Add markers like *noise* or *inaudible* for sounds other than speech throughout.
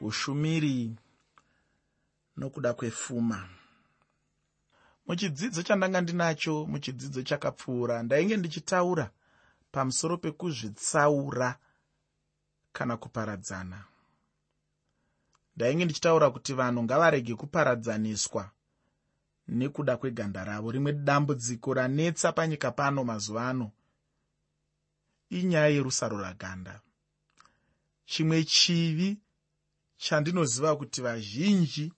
ushumiri nokuda kwefuma. Muchidzidzo chandanga ndinacho muchidzidzo chakapfuura. Ndainge ndichitaura pamusoro pekuzvitsaura kana kuparadzana. Ndainge ndichitaura kuti vanhu ngavarege kuparadzaniswa nekuda kweganda ravo. Rimwe dambudziko ranetsa panyika pano mazuva ano. Inyaya yerusaro raganda chimwe chivi chandinoziva kuti vazhinji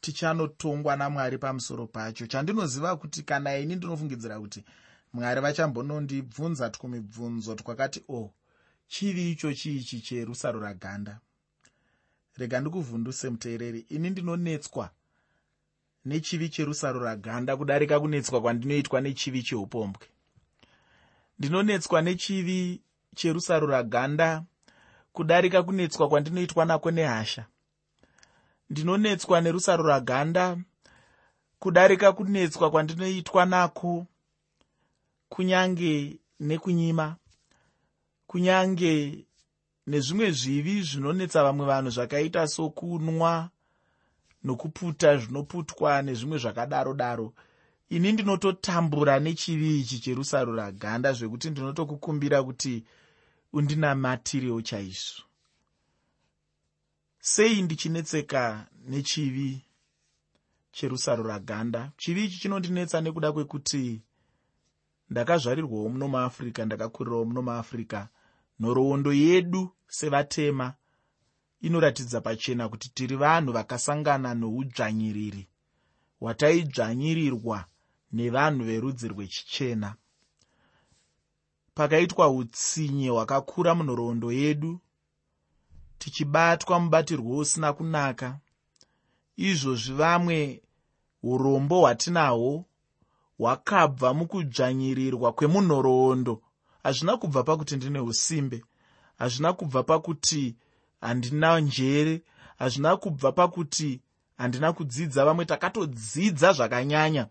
tichanotongwa namwari pamusoro pacho. Chandinoziva kuti kana ini ndinofungidzira kuti mwari vachambonondibvunza twumibvunzo twakati o oh, chivi icho chiichi cherusaro raganda? Rega ndikuvhunduse muteereri ini ndinonetswa nechivi cherusaro raganda kudarika kunetswa kwandinoitwa nechivi cheupombwe ndinonetswa nechivi cherusaro raganda kudarika kunetswa kwandinoitwa nako nehasha. Ndinonetswa nerusaro raganda kudarika kunetswa kwandinoitwa nako kunyange nekunyima kunyange nezvimwe zvivi zvinonetsa vamwe vanhu zvakaita sokunwa nokuputa zvinoputwa nezvimwe zvakadaro daro. Ini ndinototambura nechivi ichi cherusaro raganda zvekuti ndinotokukumbira kuti undinamatirewo chaizvo. Sei ndichinetseka nechivi cherusaro raganda chivi ichi chinondinetsa nekuda kwekuti ndakazvarirwawo muno muafrica ndakakurirawo muno muafrica nhoroondo yedu sevatema inoratidza pachena kuti tiri vanhu vakasangana noudzvanyiriri hwataidzvanyirirwa nevanhu verudzi rwechichena pakaitwa utsinye hwakakura munhoroondo yedu tichibatwa mubatirwo usina kunaka. Izvozvi vamwe urombo hwatinahwo hwakabva mukudzvanyirirwa kwemunhoroondo. Hazvina kubva pakuti ndine usimbe hazvina kubva pakuti handina njere hazvina kubva pakuti handina kudzidza vamwe takatodzidza zvakanyanya.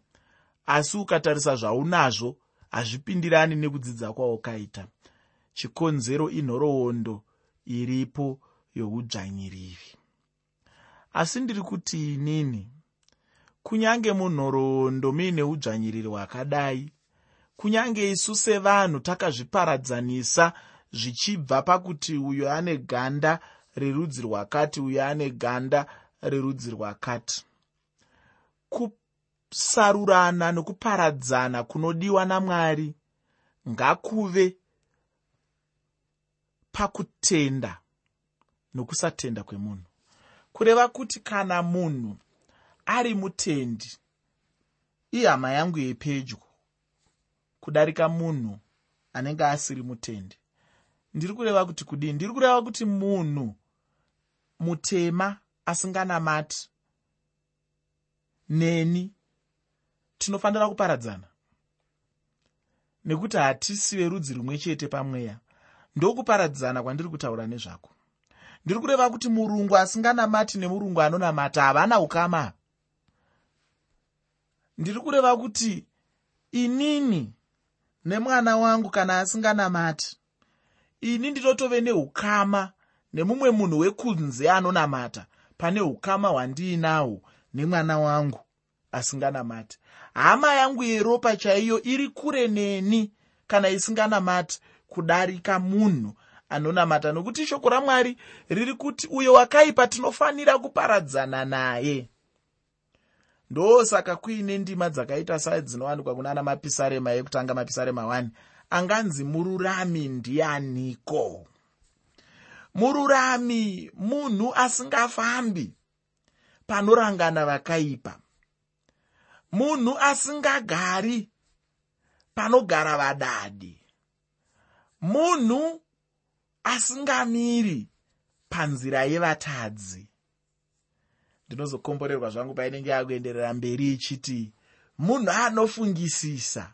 Asi ukatarisa zvaunazvo hazvipindirani nekudzidza kwaukaita chikonzero inhoroondo iripo youdzvanyiriri asi ndiri kuti inini kunyange munhoroondo muine udzvanyiriri hwakadai kunyange isu sevanhu takazviparadzanisa zvichibva pakuti uyo ane ganda rerudzi rwakati uyo ane ganda rerudzi rwakati kusarurana nokuparadzana kunodiwa namwari. Ngakuve pakutenda nokusatenda kwemunhu. Kureva kuti kana munhu ari mutendi ihama yangu yepedyo kudarika munhu anenge asiri mutendi. Ndiri kureva kuti kudii? Ndiri kureva kuti munhu mutema asinganamati. Neni tinofanira kuparadzana? Nekuti hatisi verudzi rumwe chete pamweya. Ndokuparadzana kwandiri kutaura nezvako. Ndiri kureva kuti murungu asinganamati nemurungu anonamata havana ukama. Ndiri kureva kuti inini nemwana wangu kana asinganamati ini ndinotove neukama nemumwe munhu wekunze anonamata pane ukama hwandiinahwo nemwana wangu asinganamati hama yangu yeropa chaiyo iri kure neni kana isinganamati kudarika munhu anonamata. Nokuti shoko ramwari riri kuti uyo wakaipa tinofanira kuparadzana naye. Ndosaka kuine ndima dzakaita sadzinowanikwa kuna ana mapisarema ekutanga mapisarema 1 anganzi mururami ndianiko? Mururami munhu asingafambi. Panorangana vakaipa munhu asingagari panogara vadadi. Munhu asingamiri panzira yevatadzi. Ndinozokomborerwa zvangu painenge yakuenderera mberi ichiti munhu anofungisisa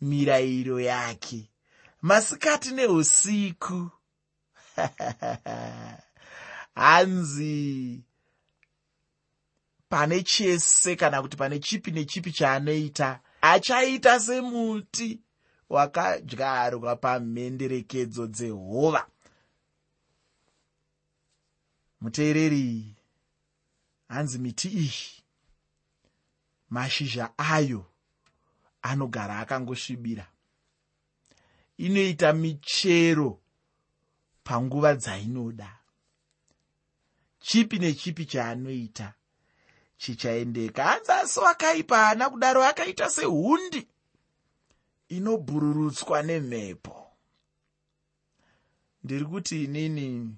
mirayiro yake masikati neusiku. *laughs* Hanzi pane chese kana kuti pane chipi nechipi chaanoita. Achaita semuti wakadyarwa pamhenderekedzo dzehova. Muteereri hanzi miti iyi? Mashizha ayo anogara akangosvibira. Inoita michero panguva dzainoda. Chipi nechipi chaanoita chichaendeka. Hanzi asi wakaipa haana kudaro akaita sehundi inobhururutswa nemhepo. Ndiri kuti inini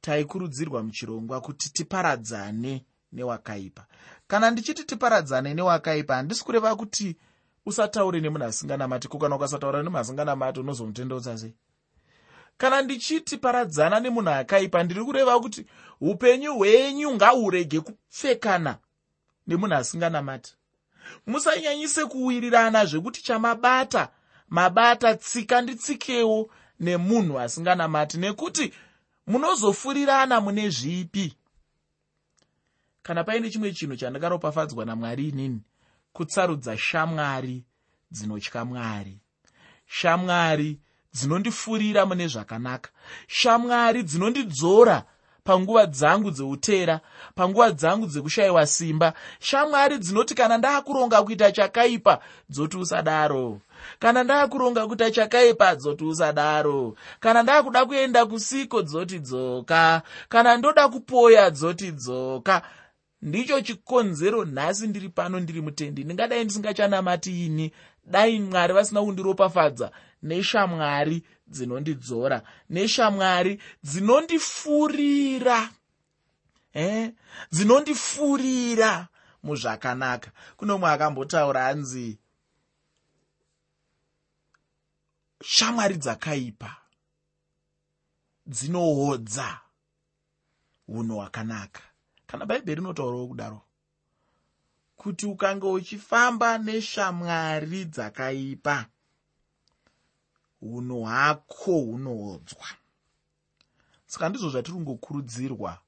taikurudzirwa muchirongwa kuti tiparadzane newakaipa. Kana ndichiti tiparadzane newakaipa handisi kureva kuti usataure nemunhu asinganamati ko kana ukasataura nemunhu asinganamati unozomutendeutsa sei kana ndichiti paradzana nemunhu akaipa ndiri kureva kuti upenyu hwenyu ngahurege kupfekana nemunhu asinganamati. Musanyanyise kuwirirana zvekuti chamabata mabata tsika nditsikewo nemunhu asinganamati nekuti munozofurirana mune zvipi. Kana paine chimwe chinhu chandingaropafadzwa namwari inini kutsarudza shamwari dzinotya mwari. Shamwari dzinondifurira mune zvakanaka. Shamwari dzinondidzora panguva dzangu dzeutera panguva dzangu dzekushayiwa simba. Shamwari dzinoti kana ndaakuronga kuita chakaipa dzoti usadaro. Kana ndaakuronga kuita chakaipa dzoti usadaro. Kana ndaakuda kuenda kusiko dzoti dzoka. Kana ndoda kupoya dzoti dzoka. Ndicho chikonzero nhasi ndiri pano ndiri mutendi. Ndingadai ndisingachanamati ini. Dai mwari vasina kundiropafadza neshamwari dzinondidzora. Neshamwari dzinondifurira. Eh? dzinondifurira muzvakanaka. Kuno mwe akambotaura anzi shamwari dzakaipa dzinohodza unhu hwakanaka. Kana bhaibheri rinotaurawo kudaro kuti ukange uchifamba neshamwari dzakaipa unhu hwako hunoodzwa saka ndizvo zvatiri kungokurudzirwa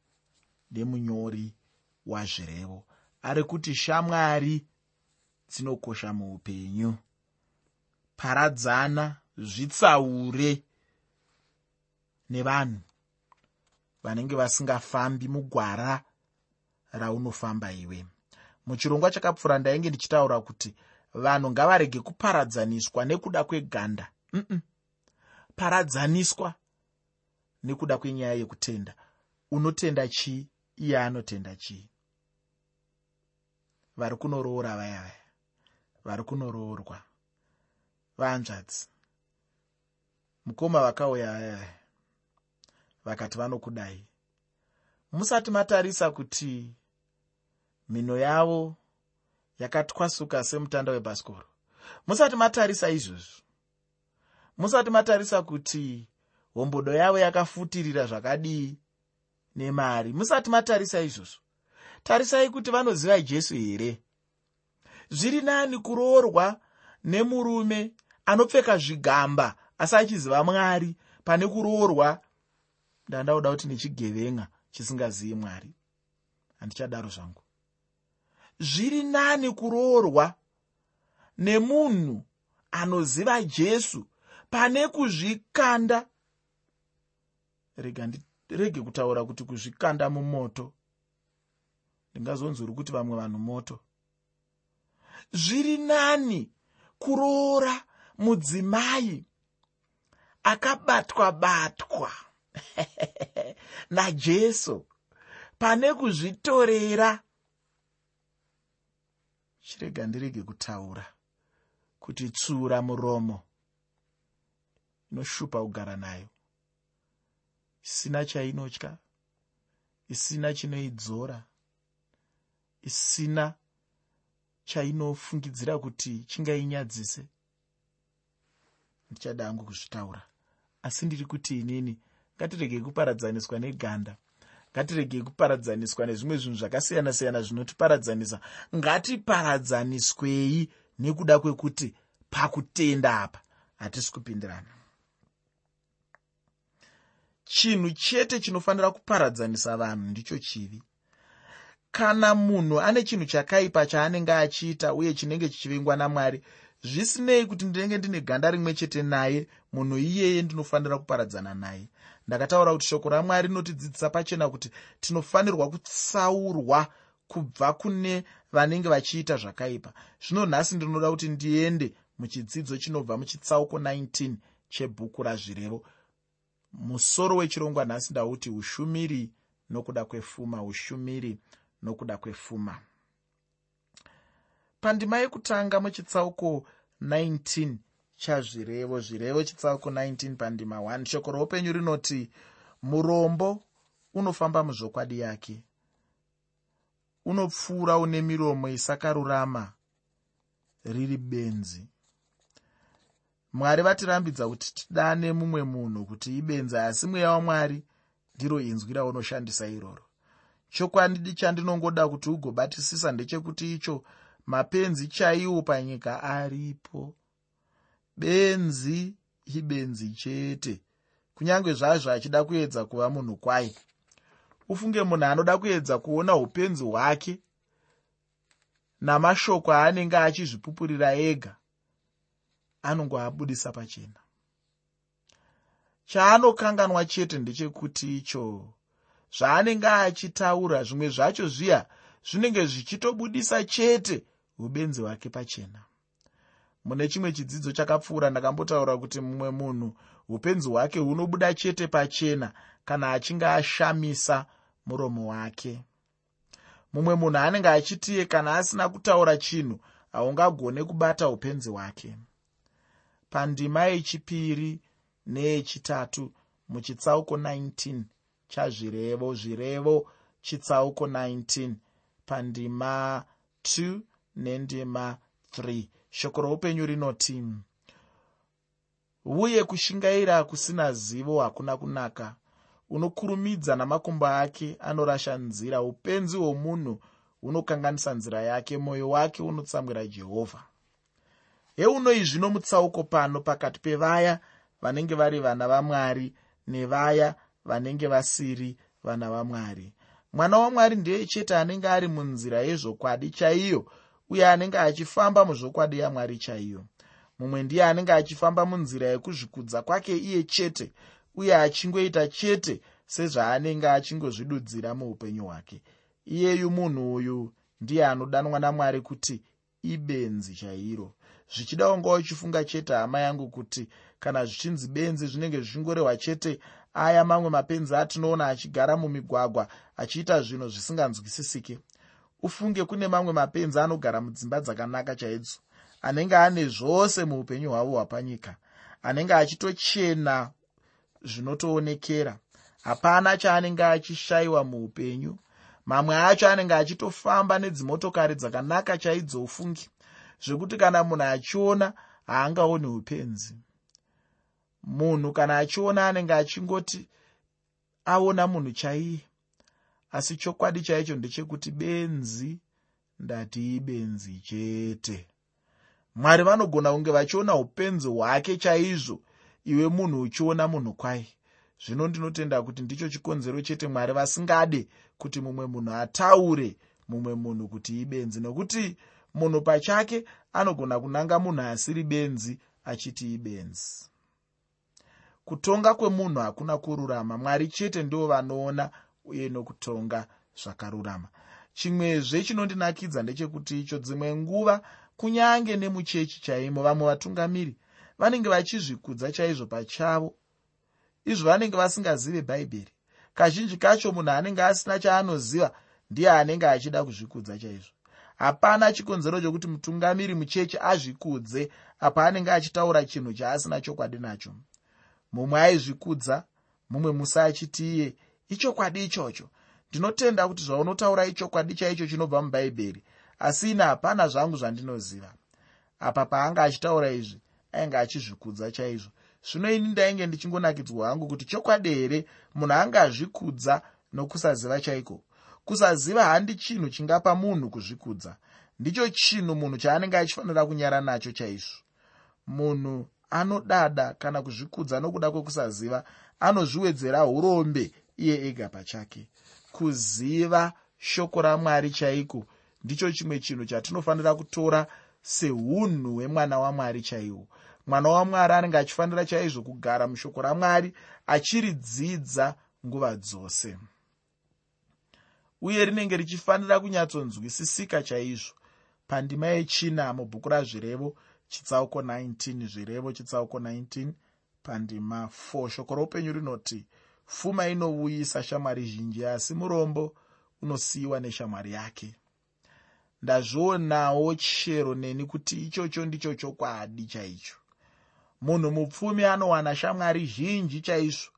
nemunyori wazvirevo. Ari kuti shamwari dzinokosha muupenyu. Paradzana zvitsaure nevanhu vanenge vasingafambi mugwara raunofamba iwe. Muchirongwa chakapfuura ndainge ndichitaura kuti vanhu ngavarege kuparadzaniswa nekuda kweganda mm -mm. paradzaniswa nekuda kwenyaya yekutenda. Unotenda chii iye anotenda chii vari kunoroora vaya vaya. Vari kunoroorwa. Vanzvadzi mukoma vakauya vaya vaya. Vakati vanokudai musati matarisa kuti mhino yavo yakatwasuka semutanda webhasikoro musati matarisa izvozvo musati matarisa kuti hombodo yavo yakafutirira zvakadii nemari. Musati matarisa izvozvo. Tarisai kuti vanoziva jesu here? Zviri nani kuroorwa nemurume anopfeka zvigamba asi achiziva mwari pane kuroorwa? Ndandauda kuti nechigevenga chisingazivi mwari. Handichadaro zvangu. Zviri nani kuroorwa nemunhu anoziva jesu pane kuzvikanda. Rega ndirege kutaura kuti kuzvikanda mumoto. Ndingazonzwiri kuti vamwe vanhu moto. Zviri nani kuroora mudzimai akabatwa batwa *laughs* najesu? Pane kuzvitorera. Chirega ndirege kutaura kuti tsura muromo inoshupa kugara nayo. Isina chainotya isina chinoidzora isina chainofungidzira kuti chingainyadzise. Ndichada hangu kuzvitaura. Asi ndiri kuti inini ngatiregei kuparadzaniswa neganda ngatiregei kuparadzaniswa nezvimwe zvinhu zvakasiyana-siyana zvinotiparadzanisa. Ngatiparadzaniswei nekuda kwekuti pakutenda apa hatisi kupindirana chinhu chete chinofanira kuparadzanisa vanhu ndicho chivi. Kana munhu ane chinhu chakaipa chaanenge achiita uye chinenge chichivingwa namwari zvisinei kuti ndinenge ndine ganda rimwe chete naye munhu iyeye ndinofanira kuparadzana naye. Ndakataura kuti shoko ramwari rinotidzidzisa pachena kuti tinofanirwa kutsaurwa kubva kune vanenge vachiita zvakaipa. Zvino nhasi ndinoda kuti ndiende muchidzidzo chinobva muchitsauko 19 chebhuku razvirevo musoro wechirongwa nhasi ndauti ushumiri nokuda kwefuma ushumiri nokuda kwefuma. Pandima yekutanga muchitsauko 19 chazvirevo zvirevo chitsauko 19 pandima 1 shoko roupenyu rinoti murombo unofamba muzvokwadi yake. Unopfuura une miromo isakarurama riri benzi mwari vatirambidza kuti tidane mumwe munhu kuti ibenzi asi mweya wamwari ndiro inzwi raunoshandisa iroro. Chokwadi chandinongoda kuti ugobatisisa ndechekuti icho mapenzi chaiwo panyika aripo. Benzi ibenzi chete. Kunyange zvazvo achida kuedza kuva munhu kwai ufunge munhu anoda kuedza kuona upenzi hwake namashoko aanenge achizvipupurira ega anongoabudisa pachena. Chaanokanganwa chete ndechekuti icho zvaanenge achitaura zvimwe zvacho zviya zvinenge zvichitobudisa chete ubenzi hwake pachena. Mune chimwe chidzidzo chakapfuura ndakambotaura kuti mumwe munhu upenzi hwake hunobuda chete pachena kana achinge ashamisa muromo wake. Mumwe munhu anenge achitiye kana asina kutaura chinhu haungagone kubata upenzi hwake pandima yechipiri neyechitatu muchitsauko 19 chazvirevo zvirevo chitsauko 19 pandima 2 nendima 3 shoko roupenyu rinoti uye kushingaira kusina zivo hakuna kunaka. Unokurumidza namakumbo ake anorasha nzira. Upenzi hwomunhu hunokanganisa nzira yake. Mwoyo wake unotsamwira jehovha heunoi zvino mutsauko pano pakati pevaya vanenge vari vana vamwari nevaya vanenge vasiri vana vamwari. Mwana wamwari ndeye chete anenge ari munzira yezvokwadi chaiyo uye anenge achifamba muzvokwadi yamwari chaiyo. Mumwe ndiye anenge achifamba munzira yekuzvikudza kwake iye chete uye achingoita chete sezvaanenge achingozvidudzira muupenyu hwake. Iyeyu munhu uyu ndiye anodanwa namwari kuti ibenzi chairo zvichida unga uchifunga chete hama yangu kuti kana zvichinzi benzi zvinenge zvichingorehwa chete aya mamwe mapenzi atinoona achigara mumigwagwa achiita zvinhu zvisinganzwisisike ufunge kune mamwe mapenzi anogara mudzimba dzakanaka chaidzo anenge ane zvose muupenyu hwavo hwapanyika anenge achitochena zvinotoonekera. Hapana chaanenge achishayiwa muupenyu mamwe acho anenge achitofamba nedzimotokari dzakanaka chaidzo ufungi zvekuti kana munhu achiona haangaoni upenzi. Munhu kana achiona anenge achingoti aona munhu chaiye asi chokwadi chaicho ndechekuti benzi ndati ibenzi chete. Mwari vanogona kunge vachiona upenzi hwake chaizvo iwe munhu uchiona munhu kwai. Zvino ndinotenda kuti ndicho chikonzero chete mwari vasingade kuti mumwe munhu ataure mumwe munhu kuti ibenzi nokuti munhu pachake anogona kunanga munhu asiri benzi achiti ibenzi. Kutonga kwemunhu hakuna kururama mwari chete ndivo vanoona uye nokutonga zvakarurama. Chimwezve chinondinakidza ndechekuti icho dzimwe nguva kunyange nemuchechi chaimo vamwe vatungamiri vanenge vachizvikudza chaizvo pachavo. Izvo vanenge vasingazive bhaibheri. Kazhinji kacho munhu anenge asina chaanoziva ndiye anenge achida kuzvikudza chaizvo hapana chikonzero chokuti mutungamiri muchechi azvikudze apa anenge achitaura chinhu chaasina chokwadi nacho. Mumwe aizvikudza mumwe musi achiti iye ichokwadi ichocho. Ndinotenda kuti zvaunotaura ichokwadi chaicho chinobva mubhaibheri asi ina hapana zvangu zvandinoziva. Apa paanga achitaura izvi ainge achizvikudza chaizvo. Zvino ini ndainge ndichingonakidzwa hangu kuti chokwadi here? Munhu angazvikudza nokusaziva chaiko kusaziva handi chinhu chingapa munhu kuzvikudza. Ndicho chinhu munhu chaanenge achifanira kunyara nacho chaizvo. Munhu anodada kana kuzvikudza nokuda kwekusaziva anozviwedzera urombe iye ega pachake. Kuziva shoko ramwari chaiko ndicho chimwe chinhu chatinofanira kutora seunhu hwemwana wamwari chaihwo mwana wamwari anenge achifanira chaizvo kugara mushoko ramwari achiridzidza nguva dzose uye rinenge richifanira kunyatsonzwisisika chaizvo. Pandima yechina mubhuku razvirevo chitsauko 19 zvirevo chitsauko 19 pandima 4 shoko roupenyu rinoti pfuma inouyisa shamwari zhinji asi murombo unosiyiwa neshamwari yake. Ndazvionawo chero neni kuti ichocho ndicho chokwadi chaicho. Munhu mupfumi anowana shamwari zhinji chaizvo.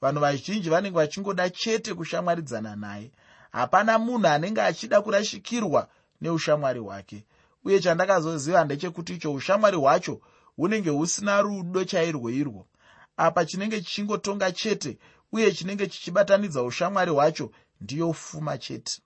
Vanhu vazhinji vanenge vachingoda chete kushamwaridzana naye hapana munhu anenge achida kurashikirwa neushamwari hwake. Uye chandakazoziva ndechekuti icho ushamwari hwacho hunenge husina rudo chairwo irwo. Apa chinenge chichingotonga chete uye chinenge chichibatanidza ushamwari hwacho ndiyo pfuma chete.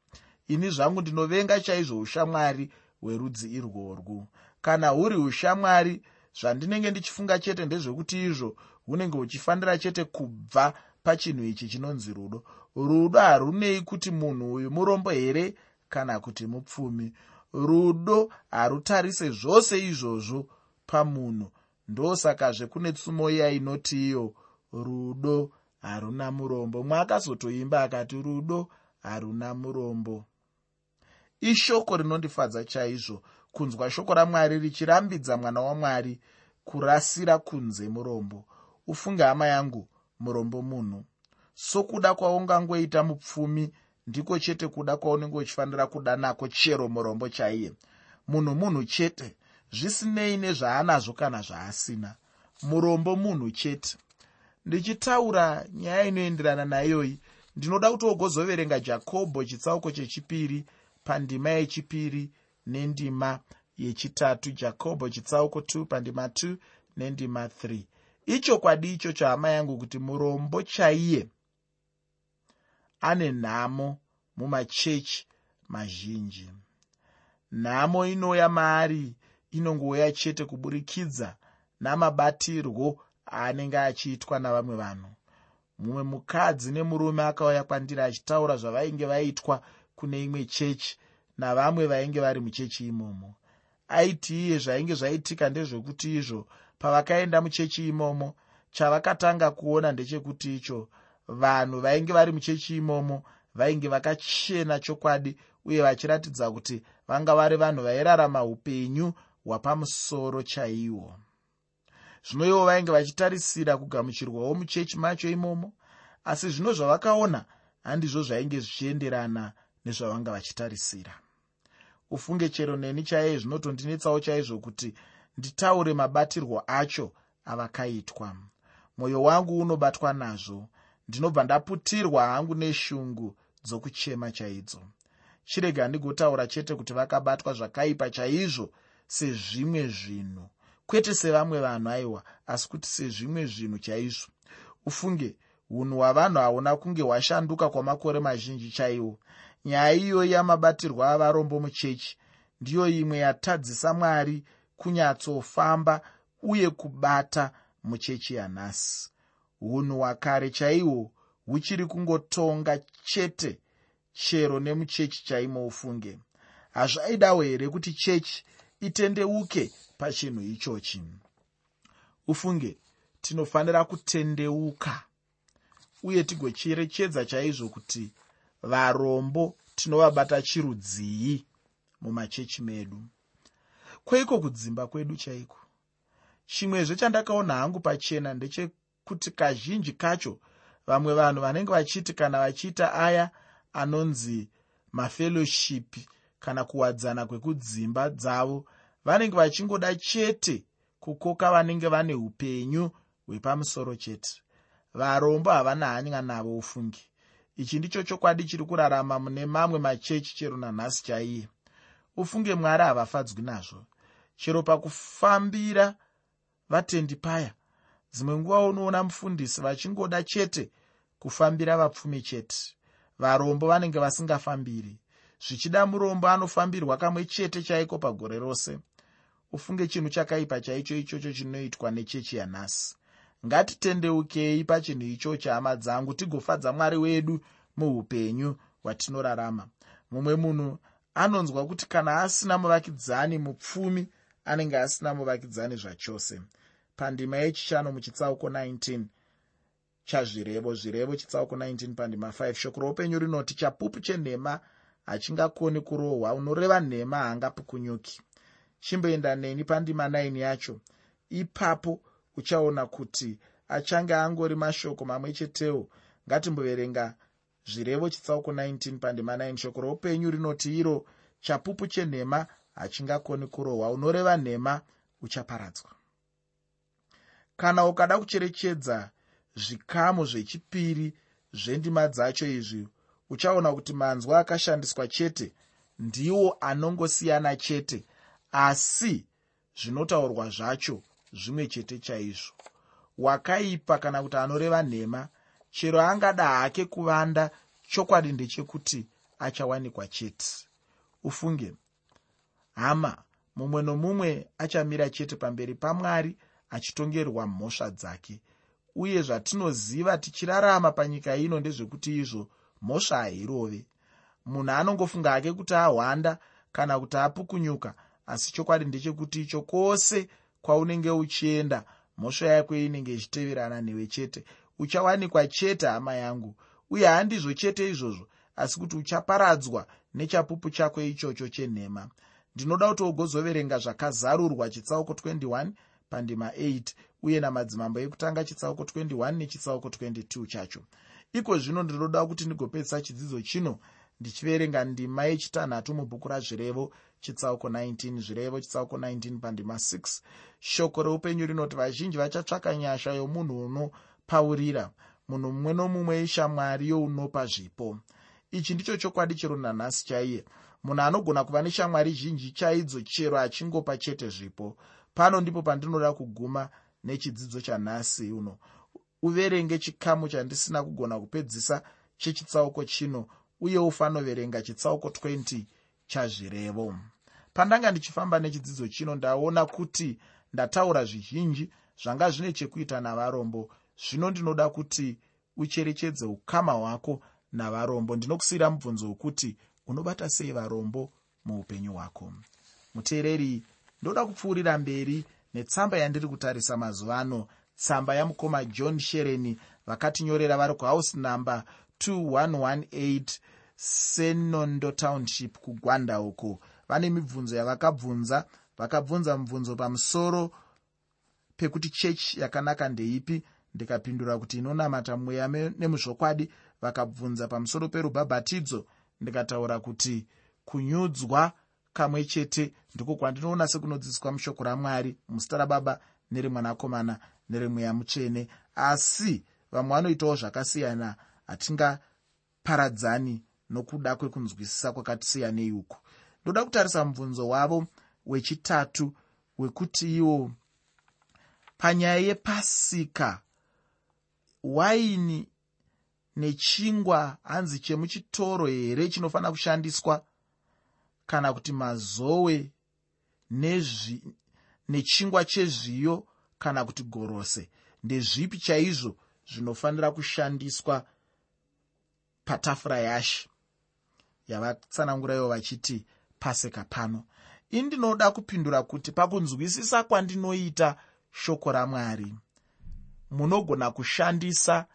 Ini zvangu ndinovenga chaizvo ushamwari hwerudzi irworwu kana huri ushamwari zvandinenge ndichifunga chete ndezvekuti izvo hunenge huchifanira chete kubva pachinhu ichi chinonzi rudo rudo harunei kuti munhu uyu murombo here kana kuti mupfumi? Rudo harutarise zvose izvozvo pamunhu. Ndosakazve kune tsumo iya inoti iyo rudo haruna murombo. Mwe akazotoimba akati rudo haruna murombo. Ishoko rinondifadza chaizvo kunzwa shoko ramwari richirambidza mwana wamwari kurasira kunze murombo. Ufunge hama yangu murombo munhu sokuda kwaungangoita mupfumi ndiko chete kuda kwaunenge uchifanira kuda nako chero murombo chaiye. Munhu munhu chete zvisinei nezvaanazvo kana zvaasina. Murombo munhu chete. Ndichitaura nyaya inoenderana naiyoyi. Ndinoda kuti ogozoverenga jakobho chitsauko chechipiri pandima yechipiri nendima yechitatu. Jakobho chitsauko 2 pandima 2 nendima 3 ichokwadi ichocho hama yangu kuti murombo chaiye ane nhamo mumachechi mazhinji. Nhamo inouya maari inongouya chete kuburikidza namabatirwo aanenge achiitwa navamwe vanhu. Mumwe mukadzi nemurume akauya kwandiri achitaura zvavainge vaitwa kune imwe chechi navamwe vainge vari muchechi imomo. Aiti iye zvainge zvaitika ndezvekuti izvo pavakaenda muchechi imomo chavakatanga kuona ndechekuti icho vanhu vainge vari muchechi imomo vainge vakachena chokwadi uye vachiratidza kuti vanga vari vanhu vairarama upenyu hwapamusoro chaihwo zvino ivo vainge vachitarisira kugamuchirwawo muchechi macho imomo asi zvino zvavakaona handizvo zvainge zvichienderana nezvavanga vachitarisira. Ufunge chero neni chaiye zvinotondinetsawo chaizvo kuti nditaure mabatirwo acho avakaitwa. Mwoyo wangu unobatwa nazvo ndinobva ndaputirwa hangu neshungu dzokuchema chaidzo chirega ndigotaura chete kuti vakabatwa zvakaipa chaizvo sezvimwe zvinhu kwete sevamwe vanhu aiwa asi kuti sezvimwe zvinhu chaizvo. Ufunge unhu hwavanhu hauna kunge hwashanduka kwamakore mazhinji chaiwo. Nyaya iyoyi yamabatirwo avarombo muchechi ndiyo imwe yatadzisa mwari kunyatsofamba uye kubata muchechi yanhasi unhu hwakare chaihwo huchiri kungotonga chete chero nemuchechi chaimo ufunge. Hazvaidawo here kuti chechi itendeuke pachinhu ichochi? Ufunge tinofanira kutendeuka uye tigocherechedza chaizvo kuti varombo tinovabata chirudzii mumachechi medu. Kweiko kudzimba kwedu chaiko? Chimwezve chandakaona hangu pachena ndechekuti kazhinji kacho vamwe vanhu vanenge vachiti kana vachiita aya anonzi mafellowship kana kuwadzana kwekudzimba dzavo vanenge vachingoda chete kukoka vanenge vane upenyu hwepamusoro chete. Varombo havana hanya navo ufungi. Ichi ndicho chokwadi chiri kurarama mune mamwe machechi chero nanhasi chaiye. Ufunge mwari havafadzwi nazvo. Chero pakufambira vatendi paya dzimwe nguva unoona mufundisi vachingoda chete kufambira vapfumi chete. Varombo vanenge vasingafambiri. Zvichida murombo anofambirwa kamwe chete chaiko pagore rose. Ufunge chinhu chakaipa chaicho ichocho chinoitwa nechechi yanhasi. Ngatitendeukei pachinhu ichocho hama dzangu tigofadza mwari wedu muupenyu hwatinorarama. Mumwe munhu anonzwa kuti kana asina muvakidzani mupfumi anenge asina muvakidzani zvachose pandima yechishanu muchitsauko 19 chazvirevo zvirevo chitsauko 19 pandima 5 shoko roupenyu rinoti chapupu chenhema hachingakoni kurohwa unoreva nhema haangapukunyuki. Chimboenda neni pandima 9 yacho. Ipapo uchaona kuti achange angori mashoko mamwe chetewo ngatimboverenga zvirevo chitsauko 19 pandima 9 shoko roupenyu rinoti iro chapupu chenhema hachingakoni kurohwa unoreva nhema uchaparadzwa kana ukada kucherechedza zvikamu zvechipiri zvendima dzacho izvi uchaona kuti manzwa akashandiswa chete ndiwo anongosiyana chete asi zvinotaurwa zvacho zvimwe chete chaizvo. Wakaipa kana kuti anoreva nhema chero angada hake kuvanda chokwadi ndechekuti achawanikwa chete. Ufunge hama mumwe nomumwe achamira chete pamberi pamwari achitongerwa mhosva dzake. Uye zvatinoziva tichirarama panyika ino ndezvekuti izvo mhosva hairove. Munhu anongofunga hake kuti ahwanda kana kuti apukunyuka asi chokwadi ndechekuti icho kwose kwaunenge uchienda mhosva yako inenge ichiteverana newe chete. Uchawanikwa chete hama yangu uye handizvo chete izvozvo asi kuti uchaparadzwa nechapupu chako ichocho chenhema. Ndinoda kuti ugozoverenga zvakazarurwa chitsauko 21 pandima 8 uye namadzimambo ekutanga chitsauko 21 nechitsauko 22 chacho. Iko zvino ndinoda kuti ndigopedzisa chidzidzo chino ndichiverenga ndima yechitanhatu mubhuku razvirevo chitsauko 19 zvirevo chitsauko 19 pandima 6 shoko reupenyu rinoti vazhinji vachatsvaka nyasha yomunhu unopaurira munhu mumwe nomumwe ishamwari younopa zvipo. Ichi ndicho chokwadi chero nanhasi chaiye. Munhu anogona kuva neshamwari zhinji chaidzo chero achingopa chete zvipo pano ndipo pandinoda kuguma nechidzidzo chanhasi uno. Uverenge chikamu chandisina kugona kupedzisa chechitsauko chino uye ufanoverenga chitsauko 20 chazvirevo. Pandanga ndichifamba nechidzidzo chino ndaona kuti ndataura zvizhinji zvanga zvine chekuita navarombo. Zvino ndinoda kuti ucherechedze ukama hwako navarombo. Ndinokusiyira mubvunzo wekuti unobata sei varombo muupenyu hwako. Muteereri ndoda kupfuurira mberi netsamba yandiri kutarisa mazuva ano tsamba yamukoma john shereni vakatinyorera vari kuhouse number 2118 senondo township kugwanda uko. Vane mibvunzo yavakabvunza vakabvunza mubvunzo pamusoro pekuti chechi yakanaka ndeipi. Ndikapindura kuti inonamata mweya nemuzvokwadi. Vakabvunza pamusoro perubhabhatidzo ndikataura kuti kunyudzwa kamwe chete. Ndiko kwandinoona sekunodzidziswa mushoko ramwari muzita rababa nerimwanakomana nerimweya mutsvene. Asi vamwe vanoitawo zvakasiyana. Hatingaparadzani nokuda kwekunzwisisa kwakatisiyanei uku. Ndoda kutarisa mubvunzo wavo wechitatu wekuti iwo panyaya yepasika waini nechingwa hanzi chemuchitoro here chinofanira kushandiswa kana kuti mazowe nezvi nechingwa chezviyo kana kuti gorose. Ndezvipi chaizvo zvinofanira kushandiswa patafura yashi? Yavatsananguraiwo vachiti paseka pano. Ini ndinoda kupindura kuti pakunzwisisa kwandinoita shoko ramwari munogona kushandisa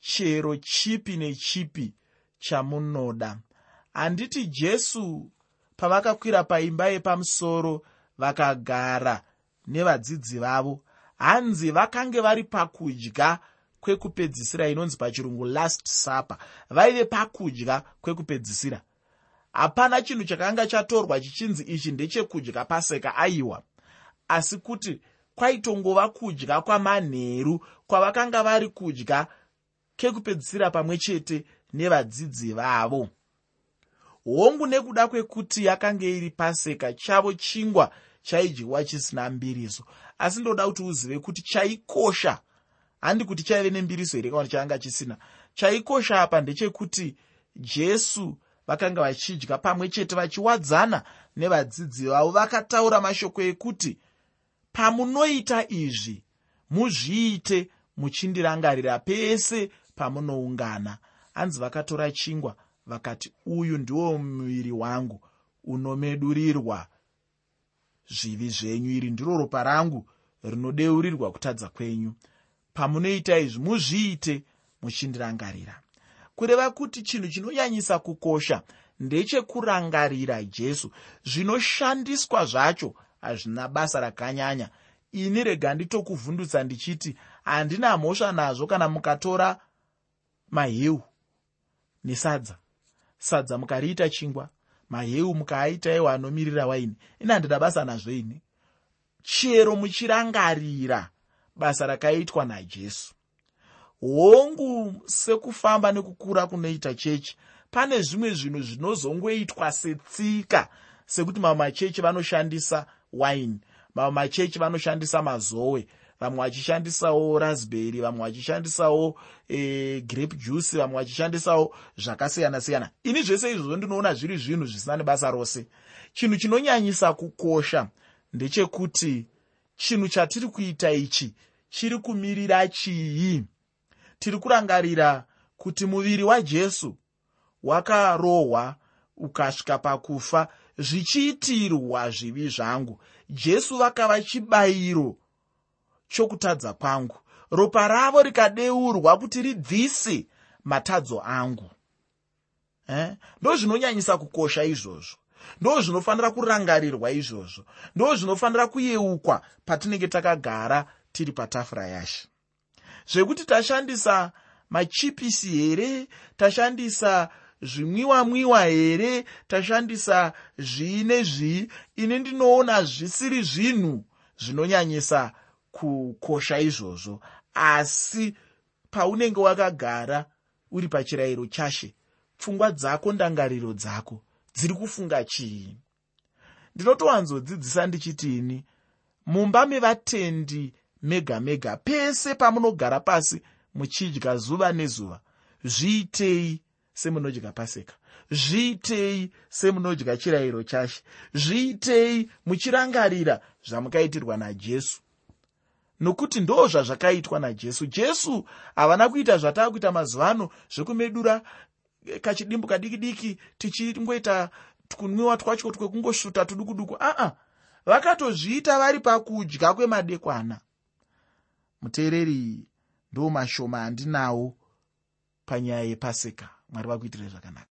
chero chipi nechipi chamunoda? Handiti jesu pavakakwira paimba yepamusoro vakagara nevadzidzi vavo. Hanzi vakange vari pakudya kwekupedzisira inonzi pachirungu last supper vaive pakudya kwekupedzisira. Hapana chinhu chakanga chatorwa chichinzi ichi ndechekudya paseka aiwa asi kuti kwaitongova kudya kwamanheru kwavakanga vari kudya kekupedzisira pamwe chete nevadzidzi vavo hongu nekuda kwekuti yakanga iri paseka chavo chingwa chaidyiwa chisina mbiriso. Asi ndoda kuti uzive kuti chaikosha. Handi kuti chaive nembiriso here kana kuti chaanga chisina. Chaikosha apa ndechekuti jesu vakanga vachidya pamwe chete vachiwadzana nevadzidzi vavo vakataura mashoko ekuti pamunoita izvi muzviite muchindirangarira pese pamunoungana. Hanzi vakatora chingwa vakati uyu ndiwo muviri wangu unomedurirwa. Zvivi zvenyu iri ndiro ropa rangu rinodeurirwa kutadza kwenyu. Pamunoita izvi muzviite muchindirangarira. Kureva kuti chinhu chinonyanyisa kukosha ndechekurangarira jesu zvinoshandiswa zvacho hazvina basa rakanyanya. Ini rega nditokuvhundutsa ndichiti handina mhosva nazvo kana mukatora maheu nesadza sadza mukariita chingwa maheu mukaaitaiwo anomirira waini. Ini handina basa nazvo ini. Chero muchirangarira basa rakaitwa najesu. Hongu sekufamba nekukura kunoita chechi pane zvimwe zvinhu zvinozongoitwa setsika sekuti mamwe machechi vanoshandisa waini mamwe machechi vanoshandisa mazowe vamwe vachishandisawo rasbery vamwe vachishandisawo e, grape juice vamwe vachishandisawo zvakasiyana-siyana ini zvese izvozvo ndinoona zviri zvinhu zvisina nebasa rose. Chinhu chinonyanyisa kukosha ndechekuti chinhu chatiri kuita ichi chiri kumirira chii? Tiri kurangarira kuti muviri wajesu wakarohwa ukasvika pakufa zvichiitirwa zvivi zvangu. Jesu vakava chibayiro chokutadza kwangu. Ropa ravo rikadeurwa kuti ribvise matadzo angu. Eh? ndo zvinonyanyisa kukosha izvozvo. Ndo zvinofanira kurangarirwa izvozvo. Ndo zvinofanira kuyeukwa patinenge takagara tiri patafura yashi. Zvekuti tashandisa machipisi here tashandisa zvimwiwa mwiwa here tashandisa zvii nezvii ini ndinoona zvisiri zvinhu zvinonyanyisa kukosha izvozvo asi paunenge wakagara uri pachirayiro chashe pfungwa dzako ndangariro dzako dziri kufunga chii? Ndinotowanzodzidzisa ndichitini mumba mevatendi mega mega pese pamunogara pasi muchidya zuva nezuva zviitei semunodya paseka zviitei semunodya chirayiro chashe? Zviitei muchirangarira zvamukaitirwa najesu nokuti ndo zvazvakaitwa najesu. Jesu havana kuita zvataa kuita mazuva ano zvekumedura kachidimbu kadiki diki tichingoita kunwiwa twacho twekungosvuta tuduku duku aa vakatozviita vari pakudya kwemadekwana. Muteereri ndo mashoma andinawo panyaya yepaseka mwari vakuitire zvakanaka